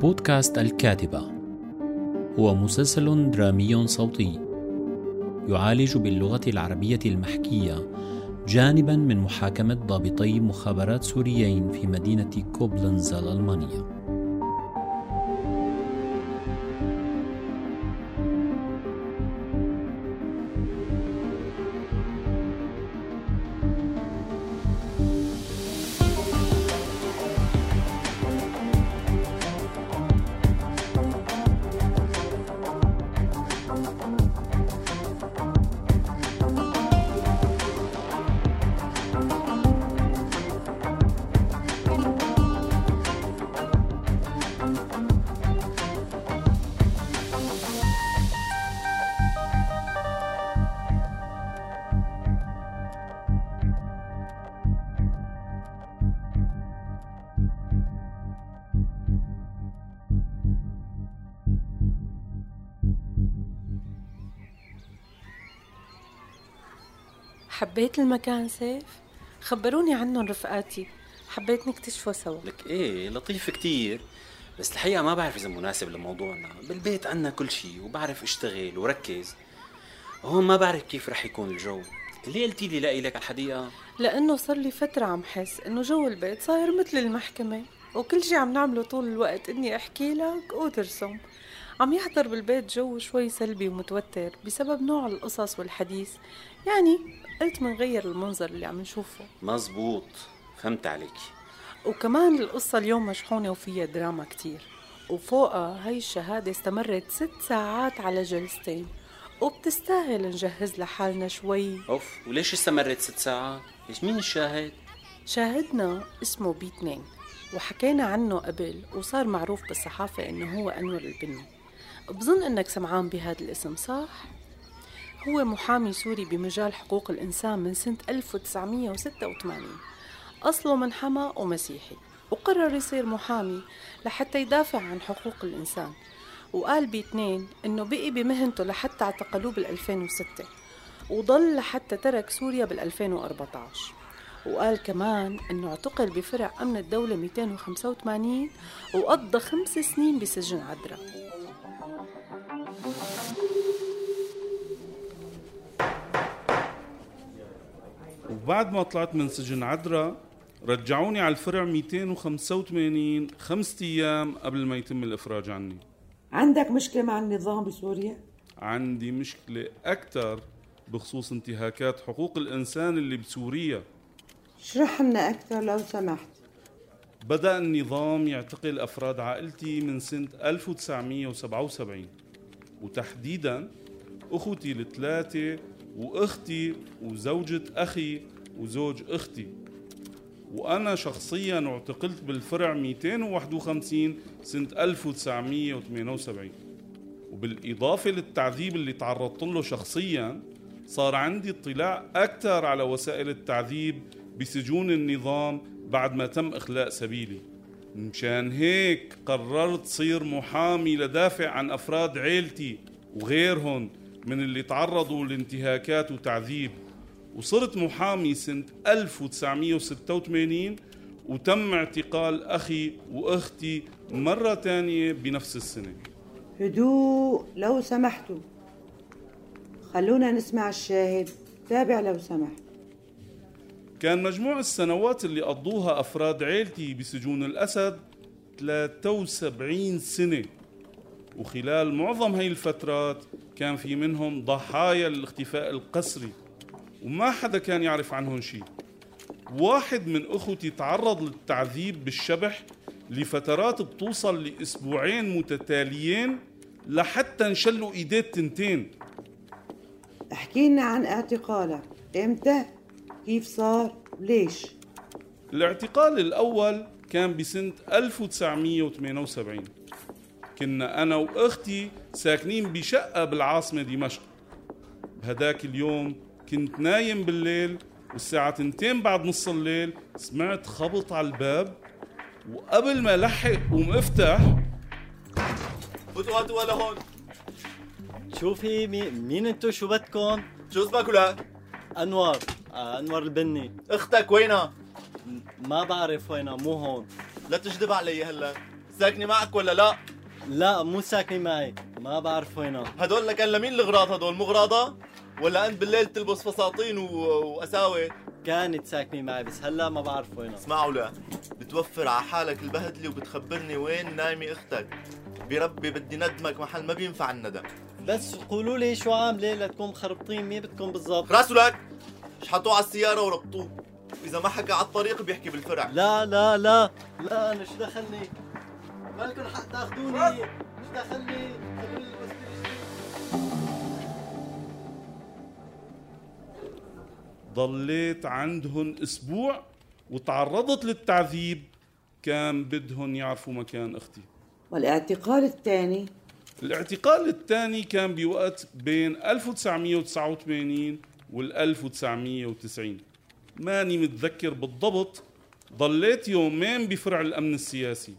بودكاست الكاتبة. هو مسلسل درامي صوتي. يعالج باللغة العربية المحكية جانبا من محاكمة ضابطي مخابرات سوريين في مدينة كوبلنز الألمانية حبيت المكان سيف؟ خبروني عنهم رفقاتي. حبيت نكتشفه سوا. لك إيه لطيف كتير. بس الحقيقة ما بعرف إذا مناسب لموضوعنا. بالبيت عنا كل شيء وبعرف أشتغل وركز. هون ما بعرف كيف رح يكون الجو. ليه قلتي لي لاقي لك على الحديقة؟ لأنه صار لي فترة عم حس إنه جو البيت صاير مثل المحكمة وكل شي عم نعمله طول الوقت إني أحكي لك وترسم. عم يحضر بالبيت جو شوي سلبي ومتوتر بسبب نوع القصص والحديث. يعني قلت منغير المنظر اللي عم نشوفه. مزبوط. فهمت عليك. وكمان القصة اليوم مشحونة وفيها دراما كتير. وفوقها هاي الشهادة استمرت ست ساعات على جلستين. وبتستاهل نجهز لحالنا شوي. أوف وليش استمرت ست ساعات؟ ليش مين الشاهد؟ شاهدنا اسمه بي 2 وحكينا عنه قبل وصار معروف بالصحافة إنه هو أنور البني. بظن إنك سمعان بهذا الاسم صح؟ هو محامي سوري بمجال حقوق الإنسان من سنة 1986 أصله من حما ومسيحي وقرر يصير محامي لحتى يدافع عن حقوق الإنسان. وقال باثنين إنه بقي بمهنته لحتى اعتقلوه بال 2006 وضل لحتى ترك سوريا بال 2014 وقال كمان إنه اعتقل بفرع أمن الدولة 285 وقضى خمس سنين بسجن عدرا. وبعد ما طلعت من سجن عدرا رجعوني على الفرع 285 خمسة أيام قبل ما يتم الإفراج عني. عندك مشكلة مع النظام بسوريا؟ عندي مشكلة أكثر بخصوص انتهاكات حقوق الإنسان اللي بسوريا. اشرح لنا أكثر لو سمحت. بدأ النظام يعتقل أفراد عائلتي من سنة 1977 وتحديدا أخوتي الثلاثة وأختي وزوجة أخي وزوج أختي. وأنا شخصيا اعتقلت بالفرع 251 سنة 1978 وبالإضافة للتعذيب اللي تعرضت له شخصيا صار عندي اطلاع أكثر على وسائل التعذيب بسجون النظام بعد ما تم إخلاء سبيلي. مشان هيك قررت صير محامي لدافع عن أفراد عيلتي وغيرهم من اللي تعرضوا لانتهاكات وتعذيب. وصرت محامي سنة 1986 وتم اعتقال أخي وأختي مرة تانية بنفس السنة. هدوء لو سمحتوا خلونا نسمع الشاهد تابع لو سمحت. كان مجموع السنوات اللي قضوها أفراد عيلتي بسجون الأسد 73 سنة. وخلال معظم هاي الفترات كان في منهم ضحايا الاختفاء القسري. وما حدا كان يعرف عنهم شيء. واحد من أخوتي تعرض للتعذيب بالشبح لفترات بتوصل لأسبوعين متتاليين لحتى انشلوا إيديه التنتين. احكي لنا عن اعتقالك إمتى؟ كيف صار؟ ليش؟ الاعتقال الأول كان بسنة 1978 كنا أنا وأختي ساكنين بشقة بالعاصمة دمشق. بهداك اليوم كنت نايم بالليل والساعة تنتين بعد نص الليل سمعت خبط على الباب وقبل ما لحق قوم أفتح فوتوا هاتوا لهون شوفي مي مين انتو شو بدكم؟ شو اسمك ولا؟ انور آه انور البني أختك وينها؟ ما بعرف وينها مو هون لا تجدب علي هلا ساكنة معك ولا لا؟ لا مو ساكنة معي ما بعرف وينها هدول لكان لمين الغراض هدول مغراضة؟ ولا انت بالليل تلبس فساتين و... وأساوي؟ كانت ساكنة معي بس هلا ما بعرف وينها. اسمعوا لا بتوفر على حالك البهدلة وبتخبرني وين نايمة أختك. بربي بدي ندمك محل ما بينفع الندم. بس قولوا لي شو عاملة لتكون مخربطين مين بدكم بالضبط؟ راسه لك شحطوه على السيارة وربطوه. إذا ما حكى على الطريق بيحكي بالفرع. لا لا لا لا أنا شو دخلني؟ مالكم حق تاخذوني شو دخلني؟ ضليت عندهم أسبوع وتعرضت للتعذيب كان بدهم يعرفوا مكان أختي. والاعتقال الثاني؟ الاعتقال الثاني كان بوقت بين 1989 وال 1990 ماني متذكر بالضبط ضليت يومين بفرع الأمن السياسي.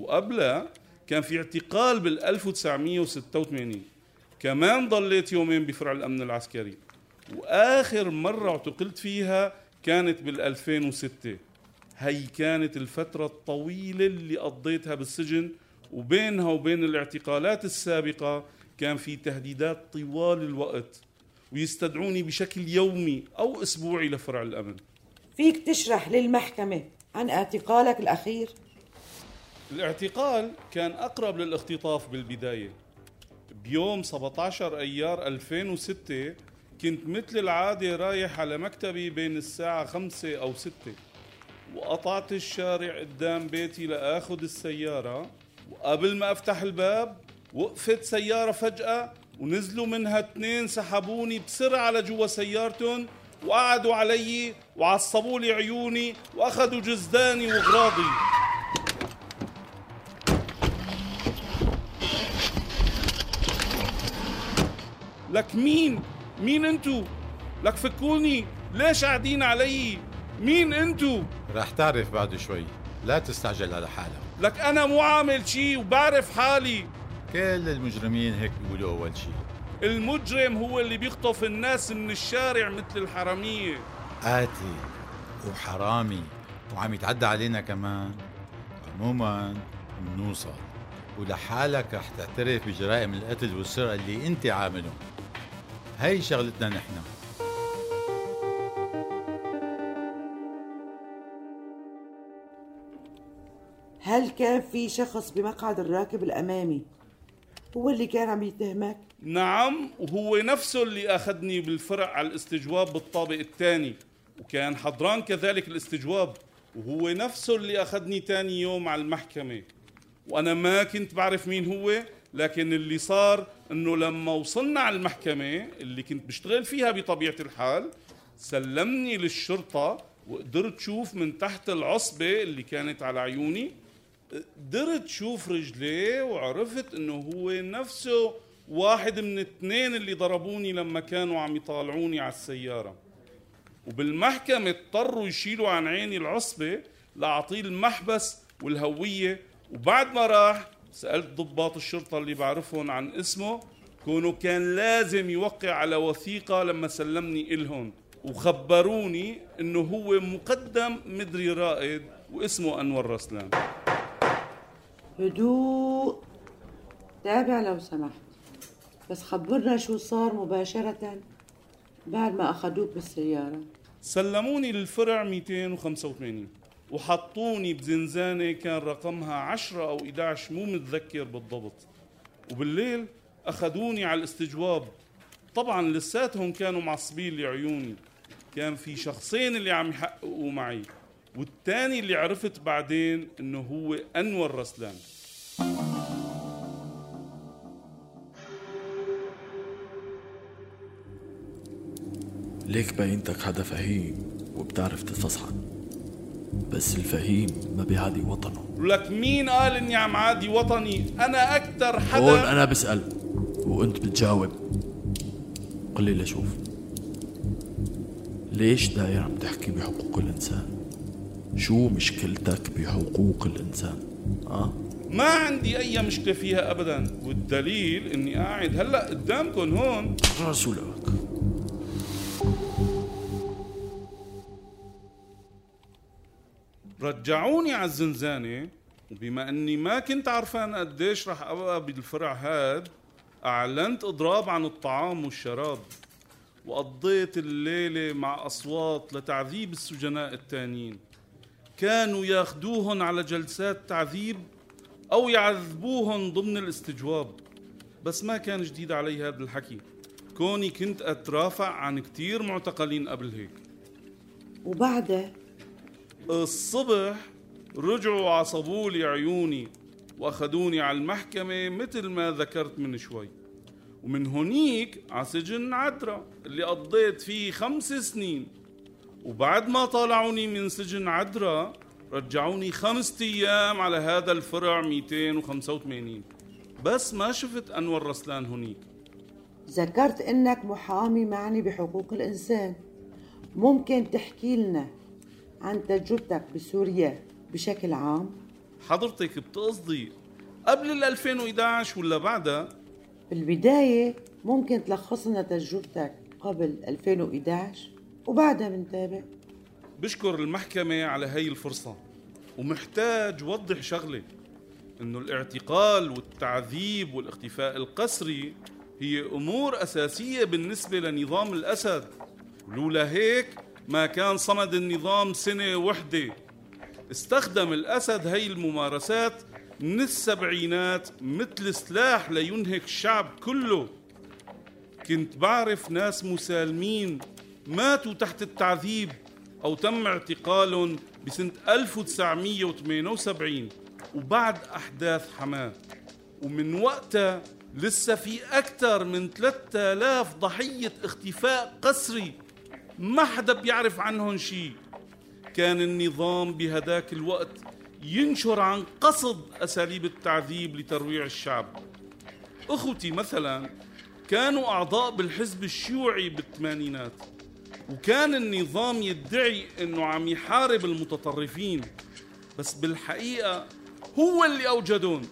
وقبلها كان في اعتقال بال 1986 كمان ضليت يومين بفرع الأمن العسكري. وآخر مرة اعتقلت فيها كانت بال 2006 هي كانت الفترة الطويلة اللي قضيتها بالسجن وبينها وبين الاعتقالات السابقة كان في تهديدات طوال الوقت ويستدعوني بشكل يومي أو أسبوعي لفرع الأمن. فيك تشرح للمحكمة عن اعتقالك الأخير؟ الاعتقال كان أقرب للاختطاف بالبداية. بيوم 17 أيار 2006 كنت مثل العادة رايح على مكتبي بين الساعة 5 أو 6 وقطعت الشارع قدام بيتي لآخذ السيارة وقبل ما أفتح الباب وقفت سيارة فجأة ونزلوا منها اثنين سحبوني بسرعة لجوا سيارتهم وقعدوا علي وعصبوا لي عيوني وأخذوا جزداني وأغراضي. لك مين؟ مين انتو؟ لك فكوني ليش قاعدين علي؟ مين انتو؟ رح تعرف بعد شوي. لا تستعجل على حالك. لك أنا مو عامل شي وبعرف حالي. كل المجرمين هيك بيقولوا أول شيء المجرم هو اللي بيخطف الناس من الشارع مثل الحرامية. قاتل وحرامي وعم يتعدى علينا كمان. عموما بنوصل ولحالك رح تعترف بجرائم القتل والسرقة اللي أنت عاملهم هي شغلتنا نحن هل كان في شخص بمقعد الراكب الأمامي هو اللي كان عم يتهمك؟ نعم وهو نفسه اللي أخذني بالفرع على الاستجواب بالطابق الثاني وكان حضران كذلك الاستجواب وهو نفسه اللي أخذني تاني يوم على المحكمة وأنا ما كنت بعرف مين هو لكن اللي صار إنه لما وصلنا على المحكمة اللي كنت بشتغل فيها بطبيعة الحال سلمني للشرطة وقدرت شوف من تحت العصبة اللي كانت على عيوني قدرت شوف رجليه وعرفت إنه هو نفسه واحد من الاثنين اللي ضربوني لما كانوا عم يطالعوني على السيارة. وبالمحكمة اضطروا يشيلوا عن عيني العصبة لأعطيه المحبس والهوية وبعد ما راح سألت ضباط الشرطة اللي بعرفهم عن اسمه كونه كان لازم يوقع على وثيقة لما سلمني إلهم وخبروني إنه هو مقدم مدري رائد واسمه أنور رسلان. هدوء. تابع لو سمحت. بس خبرنا شو صار مباشرة بعد ما أخذوك بالسيارة. سلموني للفرع 285 وحطوني بزنزانة كان رقمها 10 أو 11 مو متذكر بالضبط. وبالليل أخذوني على الاستجواب. طبعا لساتهم كانوا معصبين لعيوني. كان في شخصين اللي عم يحققوا معي والتاني اللي عرفت بعدين إنه هو أنور رسلان. ليك باينتك حدا فهيم وبتعرف تستصحن. بس الفهيم ما بيعادي وطنه. ولك مين قال إني عم عادي وطني؟ أنا أكثر حدا هون أنا بسأل وأنت بتجاوب. قل لي لشوف. ليش داير عم تحكي بحقوق الإنسان؟ شو مشكلتك بحقوق الإنسان؟ آه؟ ما عندي أي مشكلة فيها ابدا والدليل إني قاعد هلأ قدامكم هون. رسولك رجعوني على الزنزانة. وبما أني ما كنت عرفان قديش رح أبقى بالفرع هاد أعلنت إضراب عن الطعام والشراب وقضيت الليلة مع أصوات لتعذيب السجناء التانيين. كانوا ياخدوهن على جلسات تعذيب أو يعذبوهن ضمن الاستجواب. بس ما كان جديد علي هذا الحكي. كوني كنت أترافع عن كتير معتقلين قبل هيك. وبعدها الصبح رجعوا عصبوا لي عيوني وأخذوني على المحكمة مثل ما ذكرت من شوي. ومن هونيك على سجن عدرا اللي قضيت فيه خمس سنين. وبعد ما طالعوني من سجن عدرا رجعوني خمسة أيام على هذا الفرع 285 بس ما شفت أنور رسلان هونيك. ذكرت إنك محامي معني بحقوق الإنسان. ممكن تحكي لنا عن تجربتك بسوريا بشكل عام؟ حضرتك بتقصدي قبل ال 2011 ولا بعدها؟ بالبداية ممكن تلخص لنا تجربتك قبل 2011 وبعدها بنتابع. بشكر المحكمة على هي الفرصة ومحتاج وضح شغلة إنه الاعتقال والتعذيب والاختفاء القسري هي أمور أساسية بالنسبة لنظام الأسد. ولولا هيك ما كان صمد النظام سنة وحدة. استخدم الأسد هي الممارسات من السبعينات مثل سلاح لينهك الشعب كله. كنت بعرف ناس مسالمين ماتوا تحت التعذيب أو تم اعتقالهم بسنة 1978 وبعد أحداث حماة. ومن وقتها لسه في أكثر من 3000 ضحية اختفاء قسري ما حدا بيعرف عنهم شيء كان النظام بهداك الوقت ينشر عن قصد أساليب التعذيب لترويع الشعب. أخوتي مثلا كانوا أعضاء بالحزب الشيوعي بالثمانينات وكان النظام يدعي أنه عم يحارب المتطرفين بس بالحقيقة هو اللي أوجدون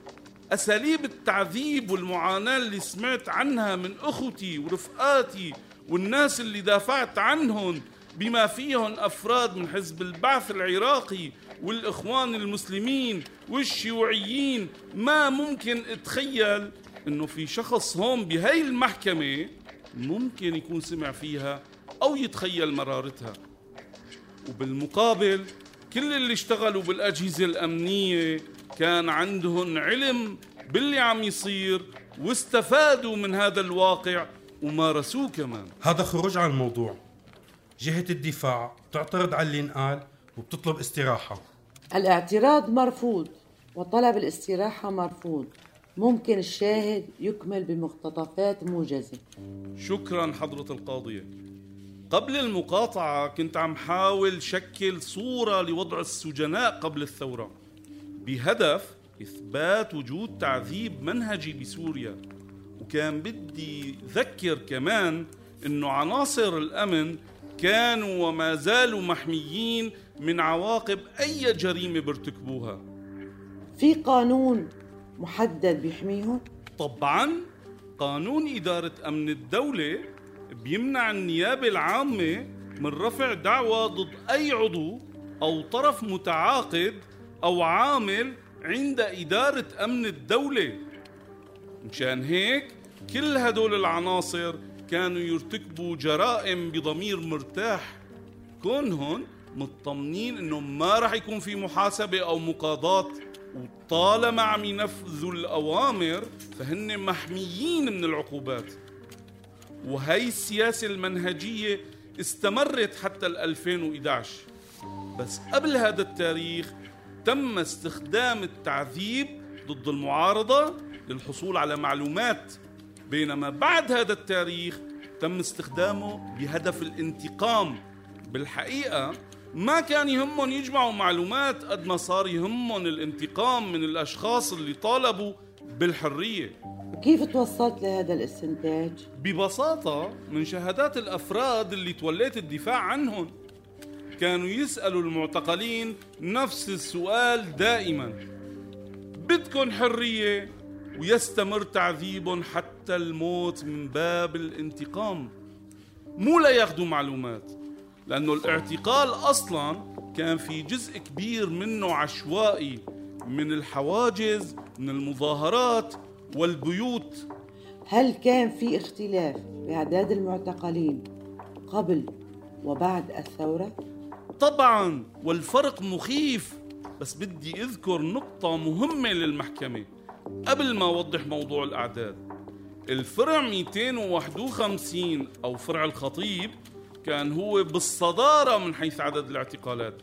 أساليب التعذيب والمعاناة اللي سمعت عنها من أخوتي ورفقاتي والناس اللي دافعت عنهم بما فيهم أفراد من حزب البعث العراقي والإخوان المسلمين والشيوعيين. ما ممكن أتخيل إنه في شخص هون بهي المحكمة ممكن يكون سمع فيها أو يتخيل مرارتها. وبالمقابل كل اللي اشتغلوا بالأجهزة الأمنية كان عندهم علم باللي عم يصير واستفادوا من هذا الواقع ومارسوه كمان. هذا خروج عن الموضوع. جهة الدفاع تعترض على اللي انقال وبتطلب استراحة. الاعتراض مرفوض وطلب الاستراحة مرفوض. ممكن الشاهد يكمل بمقتطفات موجزة. شكرا حضرة القاضية. قبل المقاطعة كنت عم حاول شكل صورة لوضع السجناء قبل الثورة. بهدف إثبات وجود تعذيب منهجي بسوريا. وكان بدي ذكر كمان إنه عناصر الأمن كانوا وما زالوا محميين من عواقب أي جريمة بيرتكبوها. في قانون محدد بيحميهم؟ طبعا قانون إدارة أمن الدولة بيمنع النيابة العامة من رفع دعوى ضد أي عضو أو طرف متعاقد أو عامل عند إدارة أمن الدولة. مشان هيك كل هدول العناصر كانوا يرتكبوا جرائم بضمير مرتاح. كونهم مطمنين إنه ما راح يكون في محاسبة أو مقاضاة وطالما عم ينفذوا الأوامر فهن محميين من العقوبات. وهي السياسة المنهجية استمرت حتى ال 2011 بس قبل هذا التاريخ تم استخدام التعذيب ضد المعارضة للحصول على معلومات بينما بعد هذا التاريخ تم استخدامه بهدف الانتقام. بالحقيقة ما كان يهمهم يجمعوا معلومات قد ما صار يهمهم الانتقام من الأشخاص اللي طالبوا بالحرية. وكيف توصلت لهذا الاستنتاج؟ ببساطة من شهادات الأفراد اللي توليت الدفاع عنهم. كانوا يسألوا المعتقلين نفس السؤال دائما. بدكن حرية ويستمر تعذيبهم حتى الموت من باب الانتقام. مو لياخذوا معلومات لأنه الاعتقال أصلا كان في جزء كبير منه عشوائي من الحواجز من المظاهرات والبيوت. هل كان في اختلاف بأعداد المعتقلين قبل وبعد الثورة؟ طبعا والفرق مخيف بس بدي أذكر نقطة مهمة للمحكمة. قبل ما أوضح موضوع الأعداد الفرع 251 أو فرع الخطيب كان هو بالصدارة من حيث عدد الاعتقالات.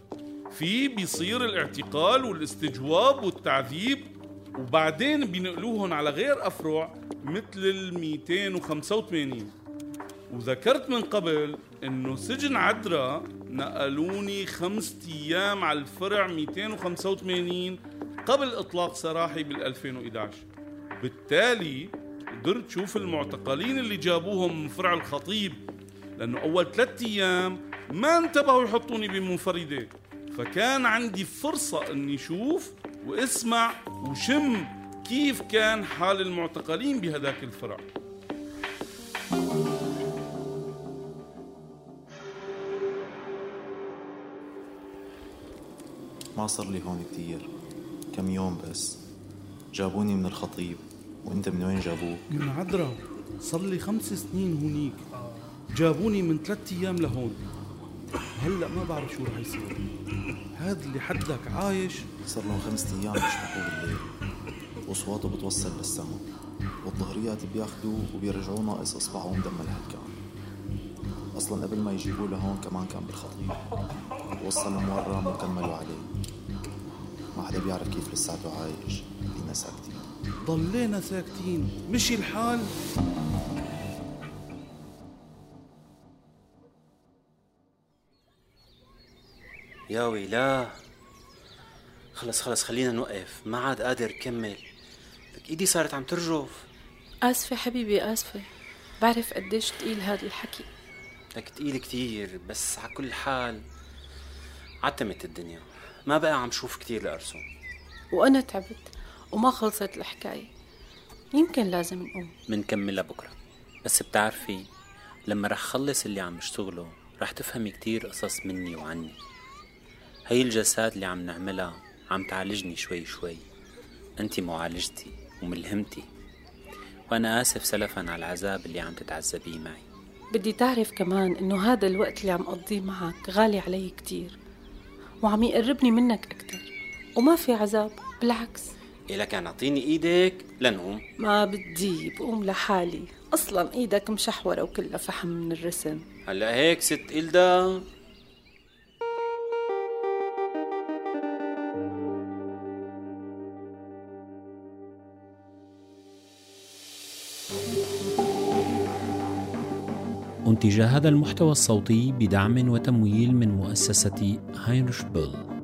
في بيصير الاعتقال والاستجواب والتعذيب وبعدين بينقلوهم على غير أفرع مثل ال 285 وذكرت من قبل إنه سجن عدرا نقلوني خمسة أيام على الفرع 285 قبل إطلاق سراحي بال 2011 بالتالي قدرت شوف المعتقلين اللي جابوهم من فرع الخطيب لأنه أول ثلاثة أيام ما انتبهوا يحطوني بمنفردة. فكان عندي فرصة إني أشوف وأسمع وشم كيف كان حال المعتقلين بهذاك الفرع. ما صار لي هون كتير. كم يوم بس. جابوني من الخطيب. وانت من وين جابوك؟ من عدرا. صار لي خمس سنين هونيك. جابوني من ثلاثة أيام لهون. هلأ ما بعرف شو رح يصير. هذا اللي حدك عايش. صار لهم خمسة أيام بيشبحوا بالليل وأصواته بتوصل للسما. والظهريات بياخدوه وبيرجعوه ناقص اصبعه ومدمل هالكان أصلا قبل ما يجيبوه لهون كمان كان بالخطيب. وصل مورم وكملوا عليه. ما حدا بيعرف كيف لساته عايش. خلينا ساكتين. ضلينا ساكتين. مشي الحال. يا ويلا خلص خلص خلينا نوقف. ما عاد قادر كمل لك إيدي صارت عم ترجف. آسفة حبيبي آسفة. بعرف قديش تقيل هذا الحكي. لك تقيل كتير بس على كل حال عتمت الدنيا. ما بقى عم شوف كتير لأرسم وأنا تعبت وما خلصت الحكاية. يمكن لازم نقوم. منكملها بكرة. بس بتعرفي لما رح خلص اللي عم اشتغله رح تفهمي كتير قصص مني وعني. هي الجلسات اللي عم نعملها عم تعالجني شوي شوي. انت معالجتي وملهمتي. وأنا آسف سلفا على العذاب اللي عم تتعذبيه معي. بدي تعرف كمان إنه هذا الوقت اللي عم أقضيه معك غالي علي كتير. وعم يقربني منك أكتر. وما في عذاب بالعكس. إلك كان أعطيني إيدك لنقوم. ما بدي بقوم لحالي. أصلا إيدك مشحورة وكلها فحم من الرسم. هلأ هيك ست إلدا. أنتج هذا المحتوى الصوتي بدعم وتمويل من مؤسسة هاينرش بيل.